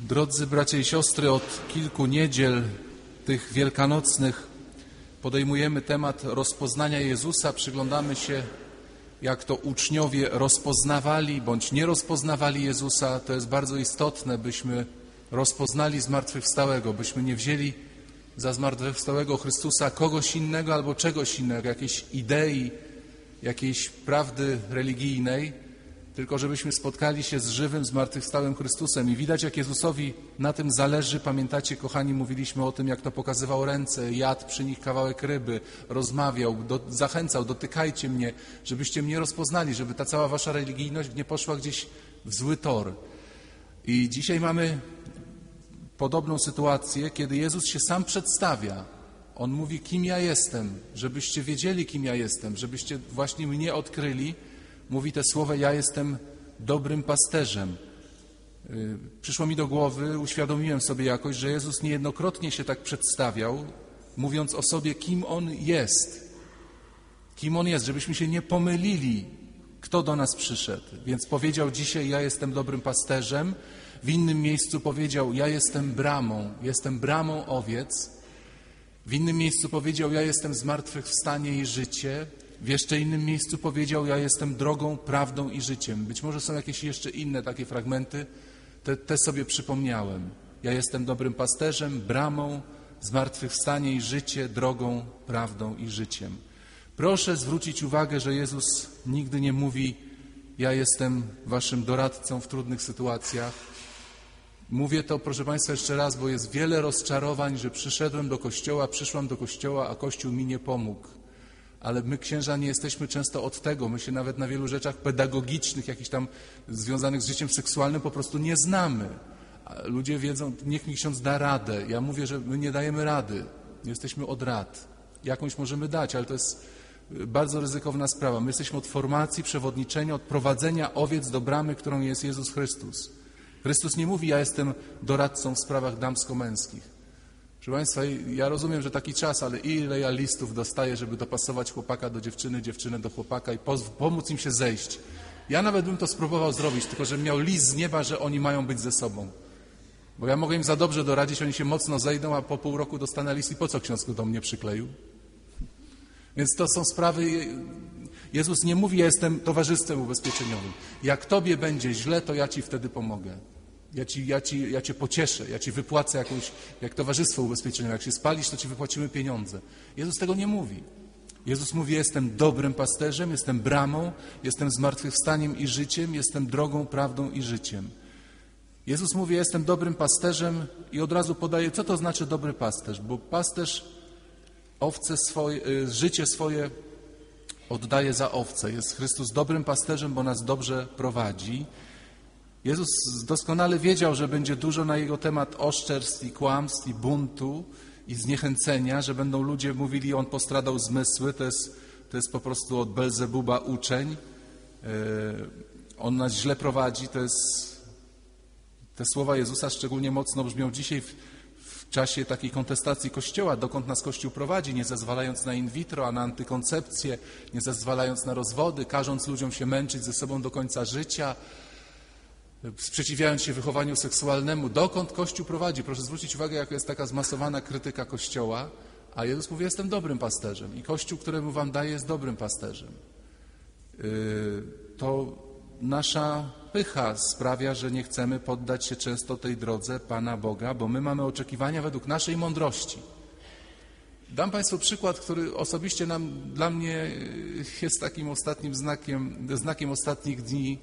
Drodzy bracia i siostry, od kilku niedziel tych wielkanocnych podejmujemy temat rozpoznania Jezusa, przyglądamy się, jak to uczniowie rozpoznawali bądź nie rozpoznawali Jezusa. To jest bardzo istotne, byśmy rozpoznali zmartwychwstałego, byśmy nie wzięli za zmartwychwstałego Chrystusa kogoś innego albo czegoś innego, jakiejś idei, jakiejś prawdy religijnej, tylko żebyśmy spotkali się z żywym, zmartwychwstałym Chrystusem. I widać, jak Jezusowi na tym zależy. Pamiętacie, kochani, mówiliśmy o tym, jak to pokazywał ręce, jadł przy nich kawałek ryby, rozmawiał, do, zachęcał, dotykajcie mnie, żebyście mnie rozpoznali, żeby ta cała wasza religijność nie poszła gdzieś w zły tor. I dzisiaj mamy podobną sytuację, kiedy Jezus się sam przedstawia. On mówi, kim ja jestem, żebyście wiedzieli, kim ja jestem, żebyście właśnie mnie odkryli, mówi te słowa: Ja jestem dobrym pasterzem. Y, przyszło mi do głowy, uświadomiłem sobie jakoś, że Jezus niejednokrotnie się tak przedstawiał, mówiąc o sobie, kim On jest. Kim On jest, żebyśmy się nie pomylili, kto do nas przyszedł. Więc powiedział dzisiaj: Ja jestem dobrym pasterzem. W innym miejscu powiedział: Ja jestem bramą, jestem bramą owiec. W innym miejscu powiedział: Ja jestem zmartwychwstanie i życie. W jeszcze innym miejscu powiedział: Ja jestem drogą, prawdą i życiem. Być może są jakieś jeszcze inne takie fragmenty, te, te sobie przypomniałem. Ja jestem dobrym pasterzem, bramą, zmartwychwstanie i życie, drogą, prawdą i życiem. Proszę zwrócić uwagę, że Jezus nigdy nie mówi: Ja jestem waszym doradcą w trudnych sytuacjach. Mówię to, proszę Państwa, jeszcze raz, bo jest wiele rozczarowań, że przyszedłem do kościoła, przyszłam do kościoła, a kościół mi nie pomógł ale my księża nie jesteśmy często od tego. My się nawet na wielu rzeczach pedagogicznych, jakichś tam związanych z życiem seksualnym po prostu nie znamy. Ludzie wiedzą, niech mi ksiądz da radę. Ja mówię, że my nie dajemy rady. Jesteśmy od rad. Jakąś możemy dać, ale to jest y, bardzo ryzykowna sprawa. My jesteśmy od formacji, przewodniczenia, od prowadzenia owiec do bramy, którą jest Jezus Chrystus. Chrystus nie mówi, ja jestem doradcą w sprawach damsko-męskich. Proszę Państwa, ja rozumiem, że taki czas, ale ile ja listów dostaję, żeby dopasować chłopaka do dziewczyny, dziewczynę do chłopaka i pomóc im się zejść. Ja nawet bym to spróbował zrobić, tylko że miał list z nieba, że oni mają być ze sobą. Bo ja mogę im za dobrze doradzić, oni się mocno zejdą, a po pół roku dostanę list i po co ksiądz do mnie przykleił? Więc to są sprawy... Jezus nie mówi, ja jestem towarzystwem ubezpieczeniowym. Jak tobie będzie źle, to ja ci wtedy pomogę. Ja, ci, ja, ci, ja cię pocieszę, ja ci wypłacę jakąś, jak towarzystwo ubezpieczeniowe. Jak się spalisz, to ci wypłacimy pieniądze. Jezus tego nie mówi. Jezus mówi, jestem dobrym pasterzem, jestem bramą, jestem zmartwychwstaniem i życiem, jestem drogą, prawdą i życiem. Jezus mówi, jestem dobrym pasterzem i od razu podaje, co to znaczy dobry pasterz, bo pasterz owce swoje, y, życie swoje oddaje za owce. Jest Chrystus dobrym pasterzem, bo nas dobrze prowadzi. Jezus doskonale wiedział, że będzie dużo na jego temat oszczerstw i kłamstw i buntu i zniechęcenia, że będą ludzie mówili, on postradał zmysły, to jest, to jest po prostu od Belzebuba uczeń, e, on nas źle prowadzi, to jest, te słowa Jezusa szczególnie mocno brzmią dzisiaj w, w czasie takiej kontestacji Kościoła, dokąd nas Kościół prowadzi, nie zezwalając na in vitro, a na antykoncepcję, nie zezwalając na rozwody, każąc ludziom się męczyć ze sobą do końca życia, sprzeciwiając się wychowaniu seksualnemu. Dokąd Kościół prowadzi? Proszę zwrócić uwagę, jaka jest taka zmasowana krytyka Kościoła, a Jezus mówi, jestem dobrym pasterzem i Kościół, któremu wam daje, jest dobrym pasterzem. Yy, to nasza pycha sprawia, że nie chcemy poddać się często tej drodze Pana Boga, bo my mamy oczekiwania według naszej mądrości. Dam Państwu przykład, który osobiście nam, dla mnie jest takim ostatnim znakiem, znakiem ostatnich dni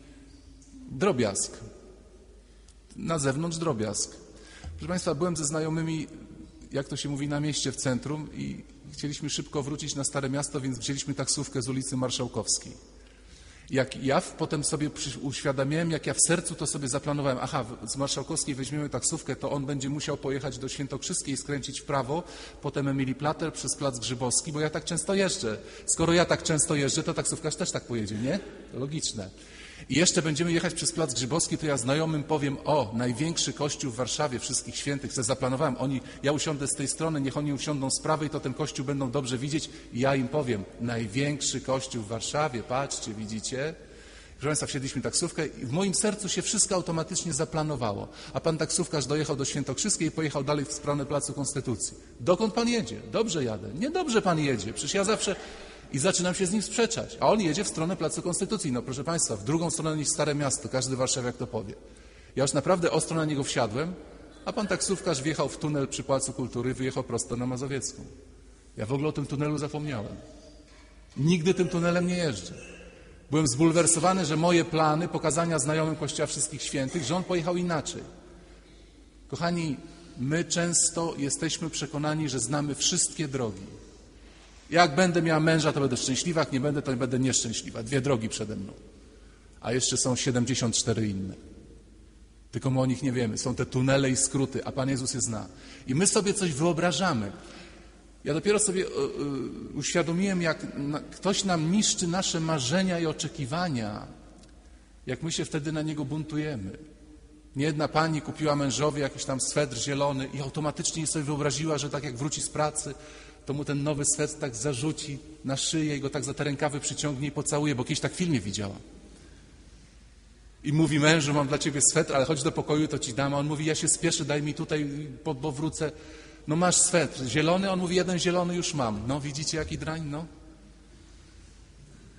drobiazg. Na zewnątrz drobiazg. Proszę Państwa, byłem ze znajomymi, jak to się mówi, na mieście w centrum i chcieliśmy szybko wrócić na Stare Miasto, więc wzięliśmy taksówkę z ulicy Marszałkowskiej. Jak ja potem sobie uświadamiałem, jak ja w sercu to sobie zaplanowałem, aha, z Marszałkowskiej weźmiemy taksówkę, to on będzie musiał pojechać do Świętokrzyskiej skręcić w prawo, potem Emilii Plater przez Plac Grzybowski, bo ja tak często jeżdżę. Skoro ja tak często jeżdżę, to taksówkarz też tak pojedzie, nie? Logiczne. I jeszcze będziemy jechać przez Plac Grzybowski, to ja znajomym powiem, o, największy kościół w Warszawie, wszystkich świętych, se zaplanowałem, oni, ja usiądę z tej strony, niech oni usiądą z prawej, to ten kościół będą dobrze widzieć i ja im powiem, największy kościół w Warszawie, patrzcie, widzicie? Proszę Państwa, wsiedliśmy taksówkę i w moim sercu się wszystko automatycznie zaplanowało. A pan taksówkarz dojechał do Świętokrzyskiej i pojechał dalej w stronę Placu Konstytucji. Dokąd pan jedzie? Dobrze jadę. Niedobrze pan jedzie. Przecież ja zawsze... I zaczynam się z nim sprzeczać. A on jedzie w stronę Placu Konstytucji. No proszę Państwa, w drugą stronę niż Stare Miasto. Każdy warszawiak to powie. Ja już naprawdę ostro na niego wsiadłem, a pan taksówkarz wjechał w tunel przy Placu Kultury wyjechał prosto na Mazowiecką. Ja w ogóle o tym tunelu zapomniałem. Nigdy tym tunelem nie jeżdżę. Byłem zbulwersowany, że moje plany pokazania znajomym Kościoła Wszystkich Świętych, że on pojechał inaczej. Kochani, my często jesteśmy przekonani, że znamy wszystkie drogi. Jak będę miała męża, to będę szczęśliwa, jak nie będę, to będę nieszczęśliwa. Dwie drogi przede mną. A jeszcze są 74 inne. Tylko my o nich nie wiemy. Są te tunele i skróty, a Pan Jezus je zna. I my sobie coś wyobrażamy. Ja dopiero sobie y, y, uświadomiłem, jak ktoś nam niszczy nasze marzenia i oczekiwania, jak my się wtedy na niego buntujemy. Niejedna pani kupiła mężowi jakiś tam swetr zielony i automatycznie sobie wyobraziła, że tak jak wróci z pracy, to mu ten nowy swetr tak zarzuci na szyję i go tak za te rękawy przyciągnie i pocałuje, bo kiedyś tak w filmie widziała. I mówi mężu, mam dla ciebie swetr, ale chodź do pokoju, to ci dam. A on mówi, ja się spieszę, daj mi tutaj, bo, bo wrócę. No masz swetr zielony? On mówi, jeden zielony już mam. No widzicie, jaki drań, no?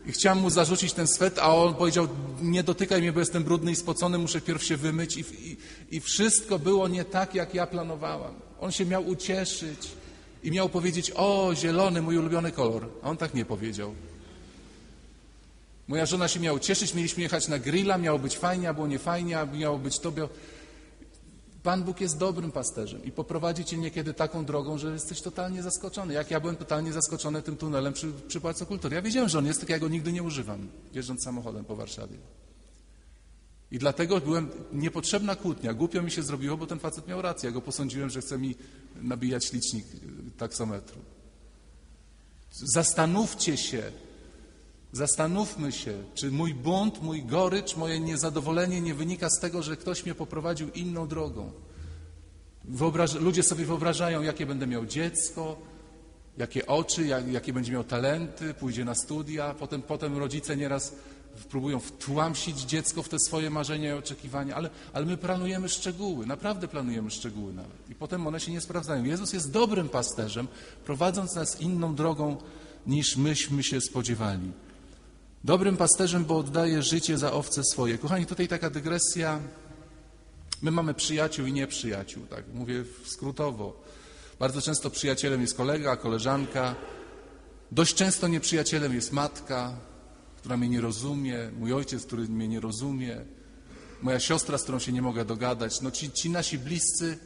I chciałem mu zarzucić ten swet, a on powiedział, nie dotykaj mnie, bo jestem brudny i spocony, muszę pierw się wymyć. I, i, I wszystko było nie tak, jak ja planowałam. On się miał ucieszyć i miał powiedzieć, o, zielony, mój ulubiony kolor. A on tak nie powiedział. Moja żona się miała cieszyć, mieliśmy jechać na grilla, miało być fajnie, a było nie fajnie, a miało być to. Pan Bóg jest dobrym pasterzem i poprowadzi cię niekiedy taką drogą, że jesteś totalnie zaskoczony. Jak ja byłem totalnie zaskoczony tym tunelem przy, przy Kultury. Ja wiedziałem, że on jest, tylko ja go nigdy nie używam, jeżdżąc samochodem po Warszawie. I dlatego byłem niepotrzebna kłótnia. Głupio mi się zrobiło, bo ten facet miał rację. Ja go posądziłem, że chce mi nabijać licznik taksometru. Zastanówcie się, Zastanówmy się, czy mój bunt, mój gorycz, moje niezadowolenie nie wynika z tego, że ktoś mnie poprowadził inną drogą. Wyobraż... Ludzie sobie wyobrażają, jakie będę miał dziecko, jakie oczy, jak, jakie będzie miał talenty, pójdzie na studia. Potem, potem rodzice nieraz próbują wtłamsić dziecko w te swoje marzenia i oczekiwania, ale, ale my planujemy szczegóły, naprawdę planujemy szczegóły nawet. I potem one się nie sprawdzają. Jezus jest dobrym pasterzem, prowadząc nas inną drogą, niż myśmy się spodziewali. Dobrym pasterzem, bo oddaje życie za owce swoje. Kochani, tutaj taka dygresja. My mamy przyjaciół i nieprzyjaciół, tak mówię skrótowo. Bardzo często przyjacielem jest kolega, koleżanka. Dość często nieprzyjacielem jest matka, która mnie nie rozumie, mój ojciec, który mnie nie rozumie, moja siostra, z którą się nie mogę dogadać. No ci, ci nasi bliscy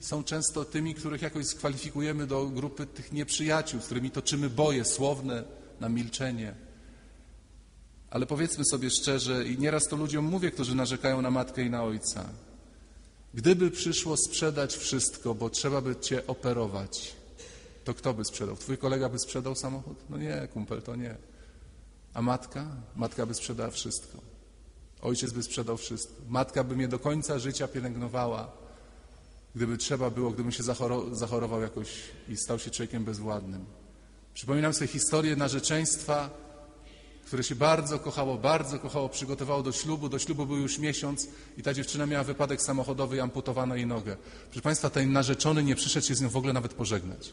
są często tymi, których jakoś skwalifikujemy do grupy tych nieprzyjaciół, z którymi toczymy boje słowne na milczenie. Ale powiedzmy sobie szczerze, i nieraz to ludziom mówię, którzy narzekają na matkę i na ojca. Gdyby przyszło sprzedać wszystko, bo trzeba by cię operować, to kto by sprzedał? Twój kolega by sprzedał samochód? No nie, kumpel, to nie. A matka? Matka by sprzedała wszystko. Ojciec by sprzedał wszystko. Matka by mnie do końca życia pielęgnowała. Gdyby trzeba było, gdybym się zachorował jakoś i stał się człowiekiem bezwładnym. Przypominam sobie historię narzeczeństwa które się bardzo kochało, bardzo kochało, przygotowało do ślubu. Do ślubu był już miesiąc i ta dziewczyna miała wypadek samochodowy i amputowano jej nogę. Proszę Państwa, ten narzeczony nie przyszedł się z nią w ogóle nawet pożegnać.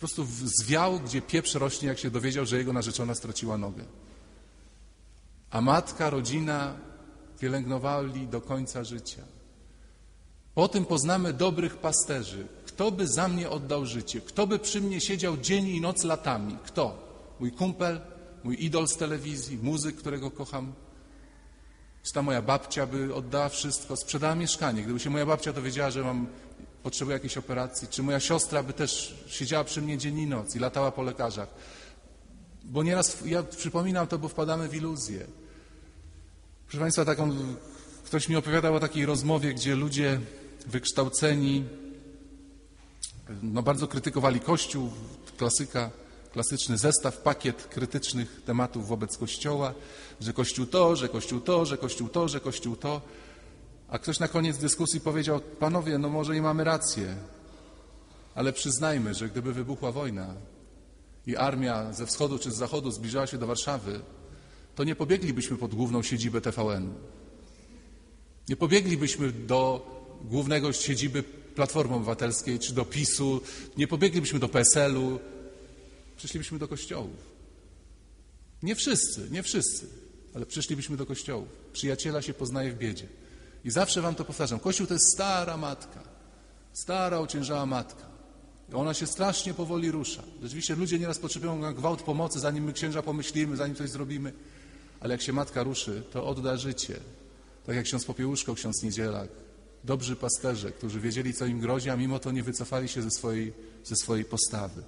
Prostu zwiał, gdzie pieprz rośnie, jak się dowiedział, że jego narzeczona straciła nogę. A matka, rodzina pielęgnowali do końca życia. Po tym poznamy dobrych pasterzy. Kto by za mnie oddał życie? Kto by przy mnie siedział dzień i noc latami? Kto? Mój kumpel, mój idol z telewizji, muzyk, którego kocham. Czy ta moja babcia by oddała wszystko, sprzedała mieszkanie. Gdyby się moja babcia dowiedziała, że mam, potrzebuję jakiejś operacji, czy moja siostra by też siedziała przy mnie dzień i noc i latała po lekarzach. Bo nieraz, ja przypominam to, bo wpadamy w iluzję. Proszę Państwa, taką, ktoś mi opowiadał o takiej rozmowie, gdzie ludzie wykształceni no bardzo krytykowali Kościół, klasyka, klasyczny zestaw, pakiet krytycznych tematów wobec Kościoła, że Kościół to, że Kościół to, że Kościół to, że Kościół to. A ktoś na koniec dyskusji powiedział, panowie, no może i mamy rację, ale przyznajmy, że gdyby wybuchła wojna i armia ze wschodu czy z zachodu zbliżała się do Warszawy, to nie pobieglibyśmy pod główną siedzibę TVN. Nie pobieglibyśmy do głównego siedziby Platformy Obywatelskiej czy do PiSu, nie pobieglibyśmy do PSL-u, przyszlibyśmy do kościołów. Nie wszyscy, nie wszyscy, ale przyszlibyśmy do kościołów. Przyjaciela się poznaje w biedzie. I zawsze wam to powtarzam. Kościół to jest stara matka, stara, ociężała matka. Ona się strasznie powoli rusza. Rzeczywiście ludzie nieraz potrzebują na gwałt pomocy, zanim my księża pomyślimy, zanim coś zrobimy. Ale jak się matka ruszy, to odda życie. Tak jak ksiądz Popiełuszko, ksiądz Niedzielak, dobrzy pasterze, którzy wiedzieli, co im grozi, a mimo to nie wycofali się ze swojej, ze swojej postawy.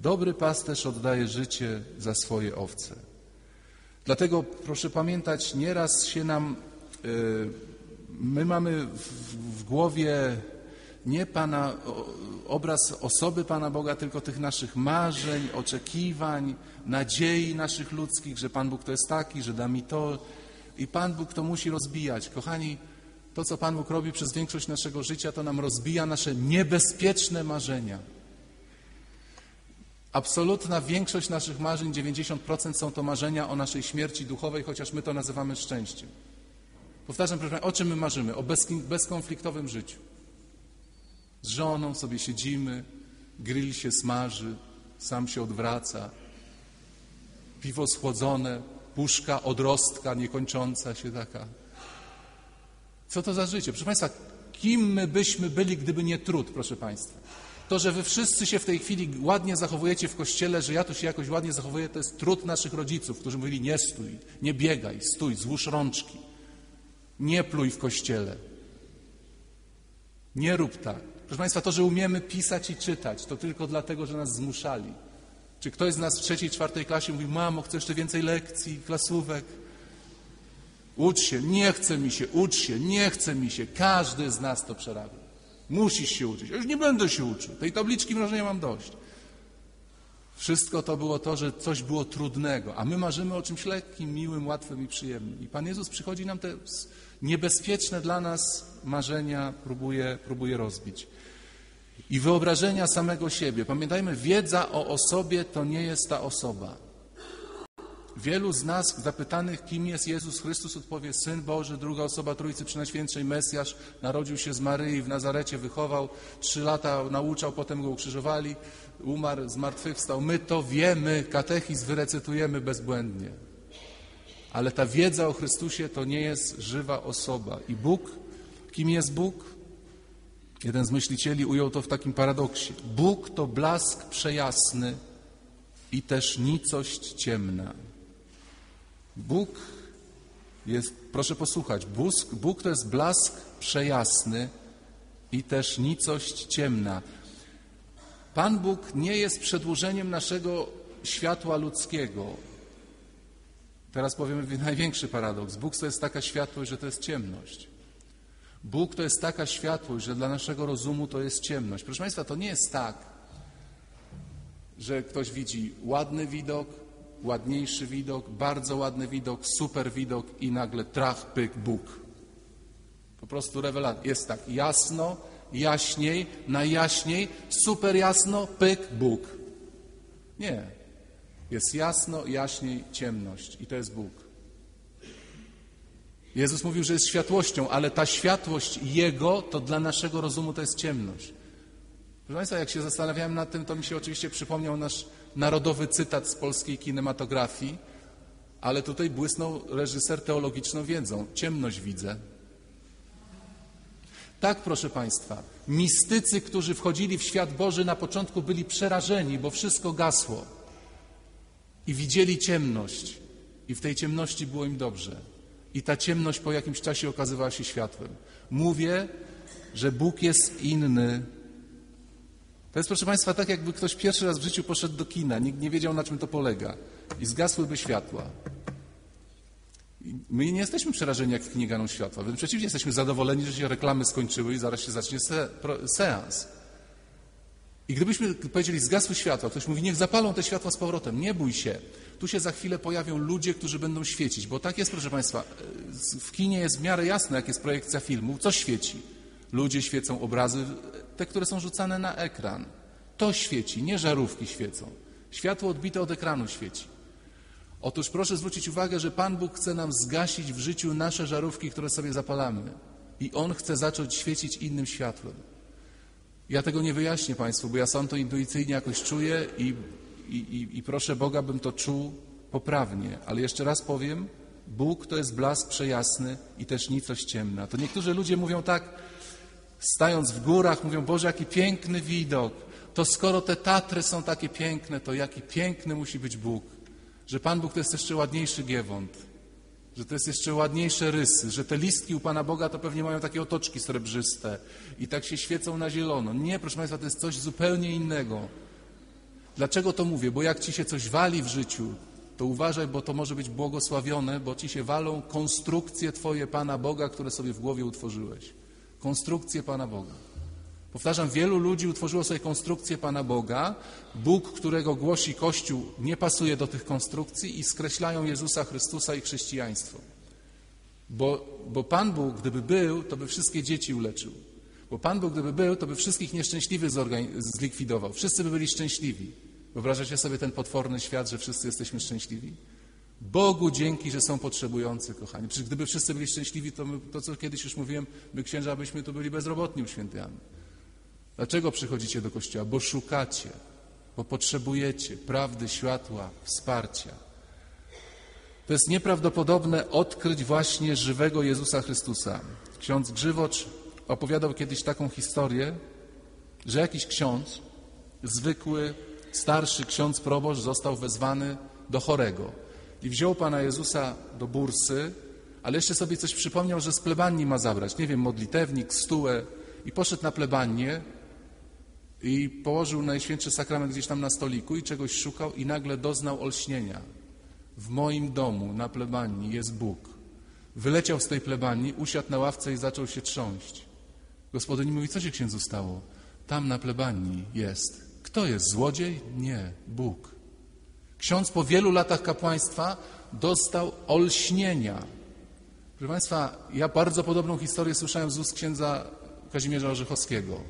Dobry pasterz oddaje życie za swoje owce. Dlatego proszę pamiętać, nieraz się nam, yy, my mamy w, głowie nie Pana, obraz osoby Pana Boga, tylko tych naszych marzeń, oczekiwań, nadziei naszych ludzkich, że Pan Bóg to jest taki, że da mi to. I Pan Bóg to musi rozbijać. Kochani, to co Pan Bóg robi przez większość naszego życia, to nam rozbija nasze niebezpieczne marzenia. Absolutna większość naszych marzeń, 90% są to marzenia o naszej śmierci duchowej, chociaż my to nazywamy szczęściem. Powtarzam, proszę o czym my marzymy? O bezkonfliktowym życiu. Z żoną sobie siedzimy, grill się smaży, sam się odwraca, piwo schłodzone, puszka odrostka niekończąca się taka. Co to za życie? Proszę Państwa, kim my byśmy byli, gdyby nie trud, proszę Państwa? To, że wy wszyscy się w tej chwili ładnie zachowujecie w kościele, że ja tu się jakoś ładnie zachowuję, to jest trud naszych rodziców, którzy mówili nie stój, nie biegaj, stój, złóż rączki, nie pluj w kościele, nie rób tak. Proszę Państwa, to, że umiemy pisać i czytać, to tylko dlatego, że nas zmuszali. Czy ktoś z nas w trzeciej, czwartej klasie mówi, mamo, chcę jeszcze więcej lekcji, klasówek? Ucz się, nie chce mi się, ucz się, nie chce mi się. Każdy z nas to przerabia. Musisz się uczyć. Ja już nie będę się uczył. Tej tabliczki mnożenia mam dość. Wszystko to było to, że coś było trudnego, a my marzymy o czymś lekkim, miłym, łatwym i przyjemnym. I Pan Jezus przychodzi nam te niebezpieczne dla nas marzenia, próbuje, próbuje rozbić. I wyobrażenia samego siebie. Pamiętajmy, wiedza o osobie to nie jest ta osoba. Wielu z nas zapytanych, kim jest Jezus Chrystus, odpowie Syn Boży, druga osoba Trójcy Przenajświętszej, Mesjasz, narodził się z Maryi, w Nazarecie wychował, trzy lata nauczał, potem go ukrzyżowali, umarł, zmartwychwstał. My to wiemy, katechizm wyrecytujemy bezbłędnie. Ale ta wiedza o Chrystusie to nie jest żywa osoba. I Bóg, kim jest Bóg? Jeden z myślicieli ujął to w takim paradoksie. Bóg to blask przejasny i też nicość ciemna. Bóg jest, proszę posłuchać, Bóg, Bóg to jest blask przejasny i też nicość ciemna. Pan Bóg nie jest przedłużeniem naszego światła ludzkiego. Teraz powiemy największy paradoks. Bóg to jest taka światłość, że to jest ciemność. Bóg to jest taka światłość, że dla naszego rozumu to jest ciemność. Proszę Państwa, to nie jest tak, że ktoś widzi ładny widok, ładniejszy widok, bardzo ładny widok, super widok i nagle trach, pyk, Bóg. Po prostu rewelacja. Jest tak jasno, jaśniej, najjaśniej, super jasno, pyk, Bóg. Nie. Jest jasno, jaśniej, ciemność i to jest Bóg. Jezus mówił, że jest światłością, ale ta światłość Jego to dla naszego rozumu to jest ciemność. Proszę Państwa, jak się zastanawiałem nad tym, to mi się oczywiście przypomniał nasz narodowy cytat z polskiej kinematografii, ale tutaj błysnął reżyser teologiczną wiedzą. Ciemność widzę. Tak, proszę Państwa, mistycy, którzy wchodzili w świat Boży, na początku byli przerażeni, bo wszystko gasło i widzieli ciemność, i w tej ciemności było im dobrze. I ta ciemność po jakimś czasie okazywała się światłem. Mówię, że Bóg jest inny to jest, proszę Państwa, tak jakby ktoś pierwszy raz w życiu poszedł do kina, nikt nie wiedział, na czym to polega i zgasłyby światła. My nie jesteśmy przerażeni, jak w kinie ganą światła. Wręcz przeciwnie, jesteśmy zadowoleni, że się reklamy skończyły i zaraz się zacznie se, pro, seans. I gdybyśmy powiedzieli, zgasły światła, ktoś mówi, niech zapalą te światła z powrotem. Nie bój się. Tu się za chwilę pojawią ludzie, którzy będą świecić. Bo tak jest, proszę Państwa, w kinie jest w miarę jasne, jak jest projekcja filmu. Co świeci? Ludzie świecą obrazy, te, które są rzucane na ekran. To świeci, nie żarówki świecą. Światło odbite od ekranu świeci. Otóż proszę zwrócić uwagę, że Pan Bóg chce nam zgasić w życiu nasze żarówki, które sobie zapalamy. I On chce zacząć świecić innym światłem. Ja tego nie wyjaśnię Państwu, bo ja sam to intuicyjnie jakoś czuję i, i, i, i proszę Boga, bym to czuł poprawnie. Ale jeszcze raz powiem, Bóg to jest blask przejasny i też nicość ciemna. To niektórzy ludzie mówią tak, stając w górach, mówią, Boże, jaki piękny widok. To skoro te Tatry są takie piękne, to jaki piękny musi być Bóg. Że Pan Bóg to jest jeszcze ładniejszy giewont, że to jest jeszcze ładniejsze rysy, że te listki u Pana Boga to pewnie mają takie otoczki srebrzyste i tak się świecą na zielono. Nie, proszę Państwa, to jest coś zupełnie innego. Dlaczego to mówię? Bo jak Ci się coś wali w życiu, to uważaj, bo to może być błogosławione, bo Ci się walą konstrukcje Twoje Pana Boga, które sobie w głowie utworzyłeś. Konstrukcje Pana Boga. Powtarzam, wielu ludzi utworzyło sobie konstrukcję Pana Boga. Bóg, którego głosi Kościół, nie pasuje do tych konstrukcji i skreślają Jezusa Chrystusa i chrześcijaństwo. Bo, bo Pan Bóg, gdyby był, to by wszystkie dzieci uleczył. Bo Pan Bóg, gdyby był, to by wszystkich nieszczęśliwych zlikwidował. Wszyscy by byli szczęśliwi. Wyobrażacie sobie ten potworny świat, że wszyscy jesteśmy szczęśliwi? Bogu dzięki, że są potrzebujący, kochani. Przecież gdyby wszyscy byli szczęśliwi, to my, to co kiedyś już mówiłem, my księża byśmy tu byli bezrobotni u święty Dlaczego przychodzicie do Kościoła? Bo szukacie, bo potrzebujecie prawdy, światła, wsparcia. To jest nieprawdopodobne odkryć właśnie żywego Jezusa Chrystusa. Ksiądz Grzywocz opowiadał kiedyś taką historię, że jakiś ksiądz, zwykły, starszy ksiądz proboszcz został wezwany do chorego i wziął Pana Jezusa do bursy, ale jeszcze sobie coś przypomniał, że z plebanii ma zabrać, nie wiem, modlitewnik, stułę i poszedł na plebanię i położył Najświętszy Sakrament gdzieś tam na stoliku i czegoś szukał i nagle doznał olśnienia. W moim domu na plebanii jest Bóg. Wyleciał z tej plebanii, usiadł na ławce i zaczął się trząść. Gospodyni mówi, co się księdzu stało? Tam na plebanii jest. Kto jest? Złodziej? Nie, Bóg. Ksiądz po wielu latach kapłaństwa dostał olśnienia. Proszę Państwa, ja bardzo podobną historię słyszałem z ust księdza Kazimierza Orzechowskiego.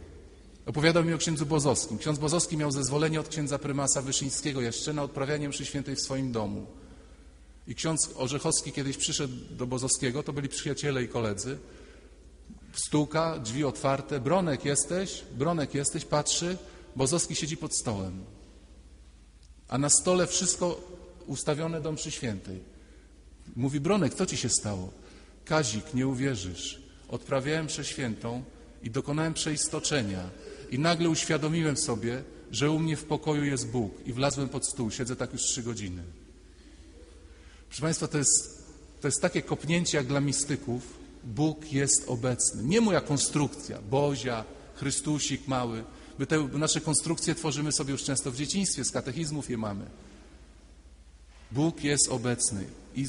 Opowiadał mi o księdzu Bozowskim. Ksiądz Bozowski miał zezwolenie od księdza prymasa Wyszyńskiego jeszcze na odprawianie mszy świętej w swoim domu. I ksiądz Orzechowski kiedyś przyszedł do Bozowskiego, to byli przyjaciele i koledzy. Stuka, drzwi otwarte. Bronek jesteś? Bronek jesteś? Patrzy. Bozowski siedzi pod stołem. A na stole wszystko ustawione do mszy świętej. Mówi, Bronek, co ci się stało? Kazik, nie uwierzysz. Odprawiałem mszę świętą i dokonałem przeistoczenia. I nagle uświadomiłem sobie, że u mnie w pokoju jest Bóg i wlazłem pod stół. Siedzę tak już trzy godziny. Proszę Państwa, to jest, to jest takie kopnięcie jak dla mistyków. Bóg jest obecny. Nie moja konstrukcja, Bozia, Chrystusik mały. My te nasze konstrukcje tworzymy sobie już często w dzieciństwie, z katechizmów je mamy. Bóg jest obecny i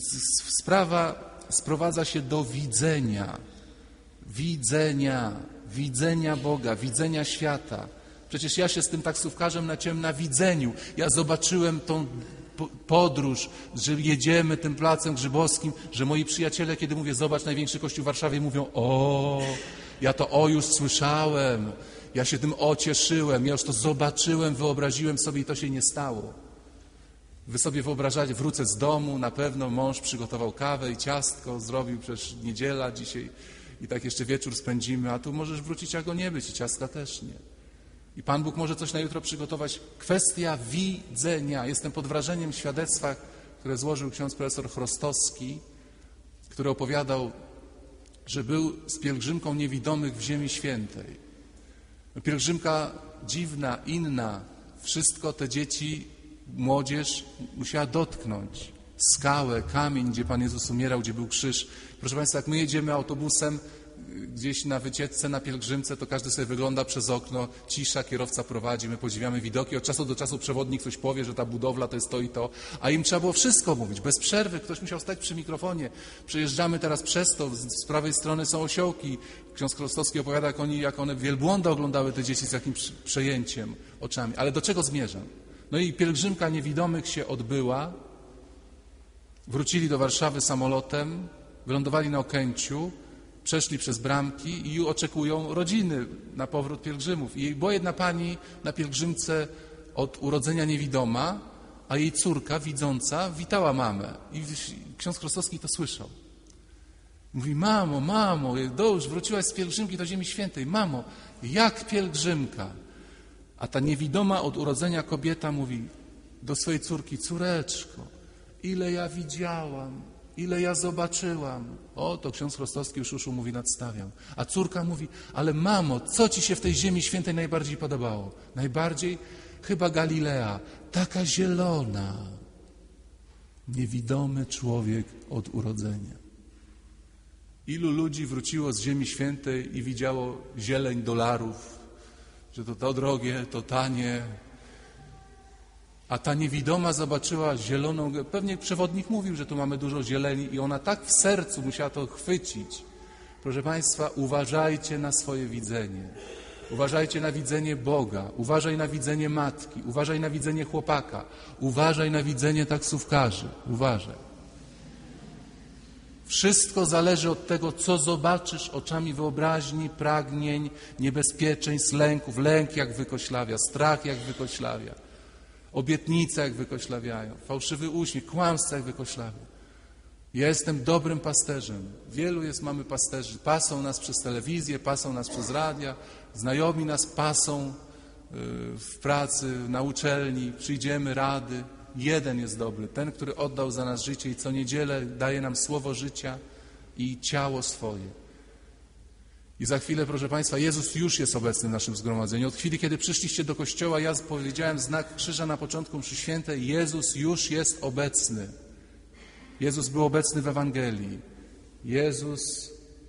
sprawa sprowadza się do widzenia. Widzenia, widzenia Boga, widzenia świata. Przecież ja się z tym taksówkarzem na widzeniu. Ja zobaczyłem tą podróż, że jedziemy tym placem grzybowskim, że moi przyjaciele, kiedy mówię, zobacz największy kościół w Warszawie, mówią, o, ja to o już słyszałem, ja się tym ocieszyłem, ja już to zobaczyłem, wyobraziłem sobie i to się nie stało. Wy sobie wyobrażacie, wrócę z domu, na pewno mąż przygotował kawę i ciastko, zrobił przecież niedziela dzisiaj i tak jeszcze wieczór spędzimy, a tu możesz wrócić, a go nie być i ciastka też nie. I Pan Bóg może coś na jutro przygotować. Kwestia widzenia. Jestem pod wrażeniem świadectwa, które złożył ksiądz profesor Chrostowski, który opowiadał, że był z pielgrzymką niewidomych w Ziemi Świętej. Pielgrzymka dziwna, inna. Wszystko te dzieci, młodzież musiała dotknąć. Skałę, kamień, gdzie Pan Jezus umierał, gdzie był krzyż. Proszę Państwa, jak my jedziemy autobusem gdzieś na wycieczce, na pielgrzymce, to każdy sobie wygląda przez okno, cisza, kierowca prowadzi, my podziwiamy widoki. Od czasu do czasu przewodnik coś powie, że ta budowla to jest to i to, a im trzeba było wszystko mówić, bez przerwy. Ktoś musiał stać przy mikrofonie. Przejeżdżamy teraz przez to, z prawej strony są osiołki. Ksiądz Krostowski opowiada, jak, oni, jak one wielbłądy oglądały te dzieci z jakim przejęciem oczami. Ale do czego zmierzam? No i pielgrzymka niewidomych się odbyła. Wrócili do Warszawy samolotem, wylądowali na Okęciu, przeszli przez bramki i oczekują rodziny na powrót pielgrzymów. I była jedna pani na pielgrzymce od urodzenia niewidoma, a jej córka, widząca, witała mamę. I ksiądz Krostowski to słyszał. Mówi, mamo, mamo, już wróciłaś z pielgrzymki do Ziemi Świętej. Mamo, jak pielgrzymka? A ta niewidoma od urodzenia kobieta mówi do swojej córki, córeczko, ile ja widziałam, ile ja zobaczyłam. O, to ksiądz Rostowski już uszu mówi, nadstawiam. A córka mówi, ale mamo, co ci się w tej ziemi świętej najbardziej podobało? Najbardziej? Chyba Galilea, taka zielona. Niewidomy człowiek od urodzenia. Ilu ludzi wróciło z Ziemi Świętej i widziało zieleń dolarów, że to to drogie, to tanie, a ta niewidoma zobaczyła zieloną, pewnie przewodnik mówił, że tu mamy dużo zieleni i ona tak w sercu musiała to chwycić. Proszę Państwa, uważajcie na swoje widzenie. Uważajcie na widzenie Boga, uważaj na widzenie matki, uważaj na widzenie chłopaka, uważaj na widzenie taksówkarzy, uważaj. Wszystko zależy od tego, co zobaczysz oczami wyobraźni, pragnień, niebezpieczeństw, lęków. Lęk jak wykoślawia, strach jak wykoślawia, obietnice jak wykoślawiają, fałszywy uśmiech, kłamstwo jak wykoślawia. Ja jestem dobrym pasterzem. Wielu jest, mamy pasterzy. Pasą nas przez telewizję, pasą nas przez radia, znajomi nas pasą y, w pracy, na uczelni, przyjdziemy, rady. Jeden jest dobry, ten, który oddał za nas życie i co niedzielę daje nam słowo życia i ciało swoje. I za chwilę, proszę Państwa, Jezus już jest obecny w naszym zgromadzeniu. Od chwili, kiedy przyszliście do kościoła, ja powiedziałem znak krzyża na początku mszy świętej, Jezus już jest obecny. Jezus był obecny w Ewangelii. Jezus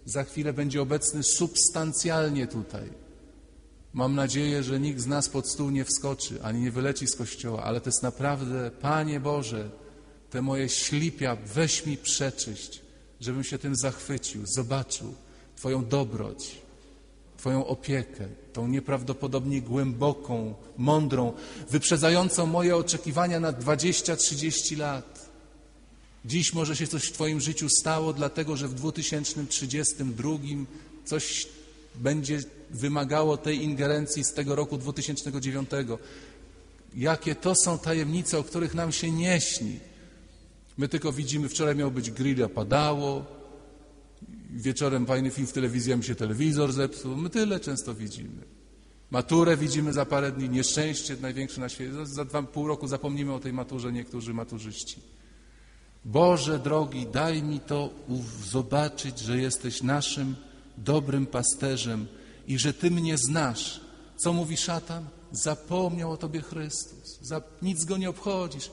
za chwilę będzie obecny substancjalnie tutaj. Mam nadzieję, że nikt z nas pod stół nie wskoczy, ani nie wyleci z kościoła, ale to jest naprawdę, Panie Boże, te moje ślipia weź mi przeczyść, żebym się tym zachwycił, zobaczył Twoją dobroć, Twoją opiekę, tą nieprawdopodobnie głęboką, mądrą, wyprzedzającą moje oczekiwania na 20-30 lat. Dziś może się coś w Twoim życiu stało, dlatego że w 2032 coś będzie wymagało tej ingerencji z tego roku 2009. Jakie to są tajemnice, o których nam się nie śni. My tylko widzimy, wczoraj miał być grill, a padało, wieczorem fajny film w telewizji, a mi się telewizor zepsuł. My tyle często widzimy. Maturę widzimy za parę dni, nieszczęście największe na świecie. Za dwa pół roku zapomnimy o tej maturze niektórzy maturzyści. Boże drogi, daj mi to zobaczyć, że jesteś naszym dobrym pasterzem i że Ty mnie znasz. Co mówi szatan? Zapomniał o Tobie Chrystus. Nic go nie obchodzisz.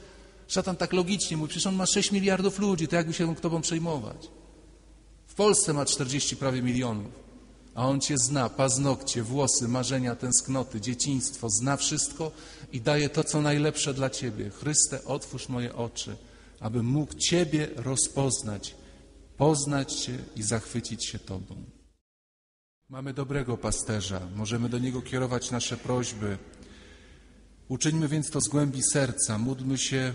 Szatan tak logicznie mówi, przecież on ma 6 miliardów ludzi, to jakby się Tobą przejmować. Polsce ma 40 prawie milionów, a on Cię zna, paznokcie, włosy, marzenia, tęsknoty, dzieciństwo, zna wszystko i daje to, co najlepsze dla Ciebie. Chryste, otwórz moje oczy, aby mógł Ciebie rozpoznać, poznać Cię i zachwycić się Tobą. Mamy dobrego pasterza, możemy do niego kierować nasze prośby. Uczyńmy więc to z głębi serca, módlmy się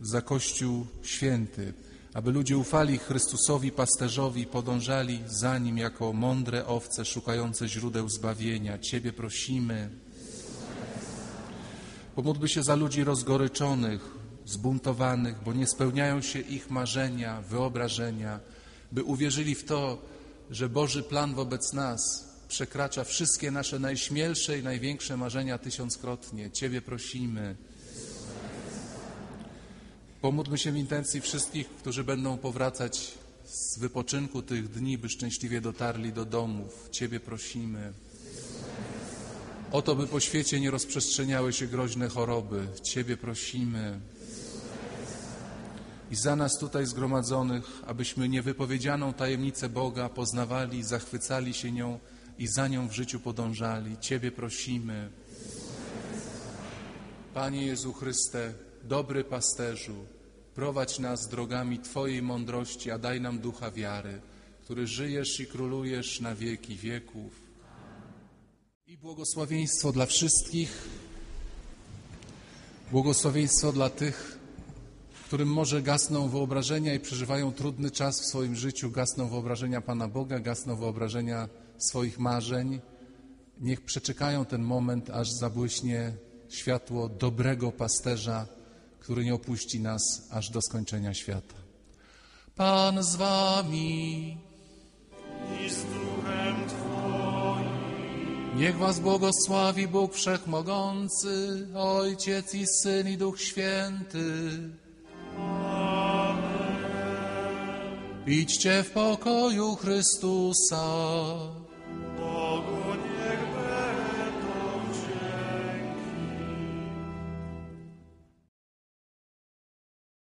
za Kościół święty, aby ludzie ufali Chrystusowi pasterzowi, podążali za nim jako mądre owce szukające źródeł zbawienia. Ciebie prosimy. Pomódlmy się za ludzi rozgoryczonych, zbuntowanych, bo nie spełniają się ich marzenia, wyobrażenia, by uwierzyli w to, że Boży plan wobec nas przekracza wszystkie nasze najśmielsze i największe marzenia tysiąckrotnie. Ciebie prosimy. Pomódlmy się w intencji wszystkich, którzy będą powracać z wypoczynku tych dni, by szczęśliwie dotarli do domów. Ciebie prosimy. O to, by po świecie nie rozprzestrzeniały się groźne choroby. Ciebie prosimy i za nas tutaj zgromadzonych, abyśmy niewypowiedzianą tajemnicę Boga poznawali, zachwycali się nią i za nią w życiu podążali. Ciebie prosimy. Panie Jezu Chryste, dobry pasterzu, prowadź nas drogami Twojej mądrości, a daj nam ducha wiary, który żyjesz i królujesz na wieki wieków. I błogosławieństwo dla wszystkich, błogosławieństwo dla tych, którym może gasną wyobrażenia i przeżywają trudny czas w swoim życiu, gasną wyobrażenia Pana Boga, gasną wyobrażenia swoich marzeń. Niech przeczekają ten moment, aż zabłyśnie światło dobrego pasterza, który nie opuści nas aż do skończenia świata. Pan z wami. i z duchem Twoim. Niech was błogosławi Bóg Wszechmogący, Ojciec i Syn i Duch Święty. Idźcie w pokoju Chrystusa.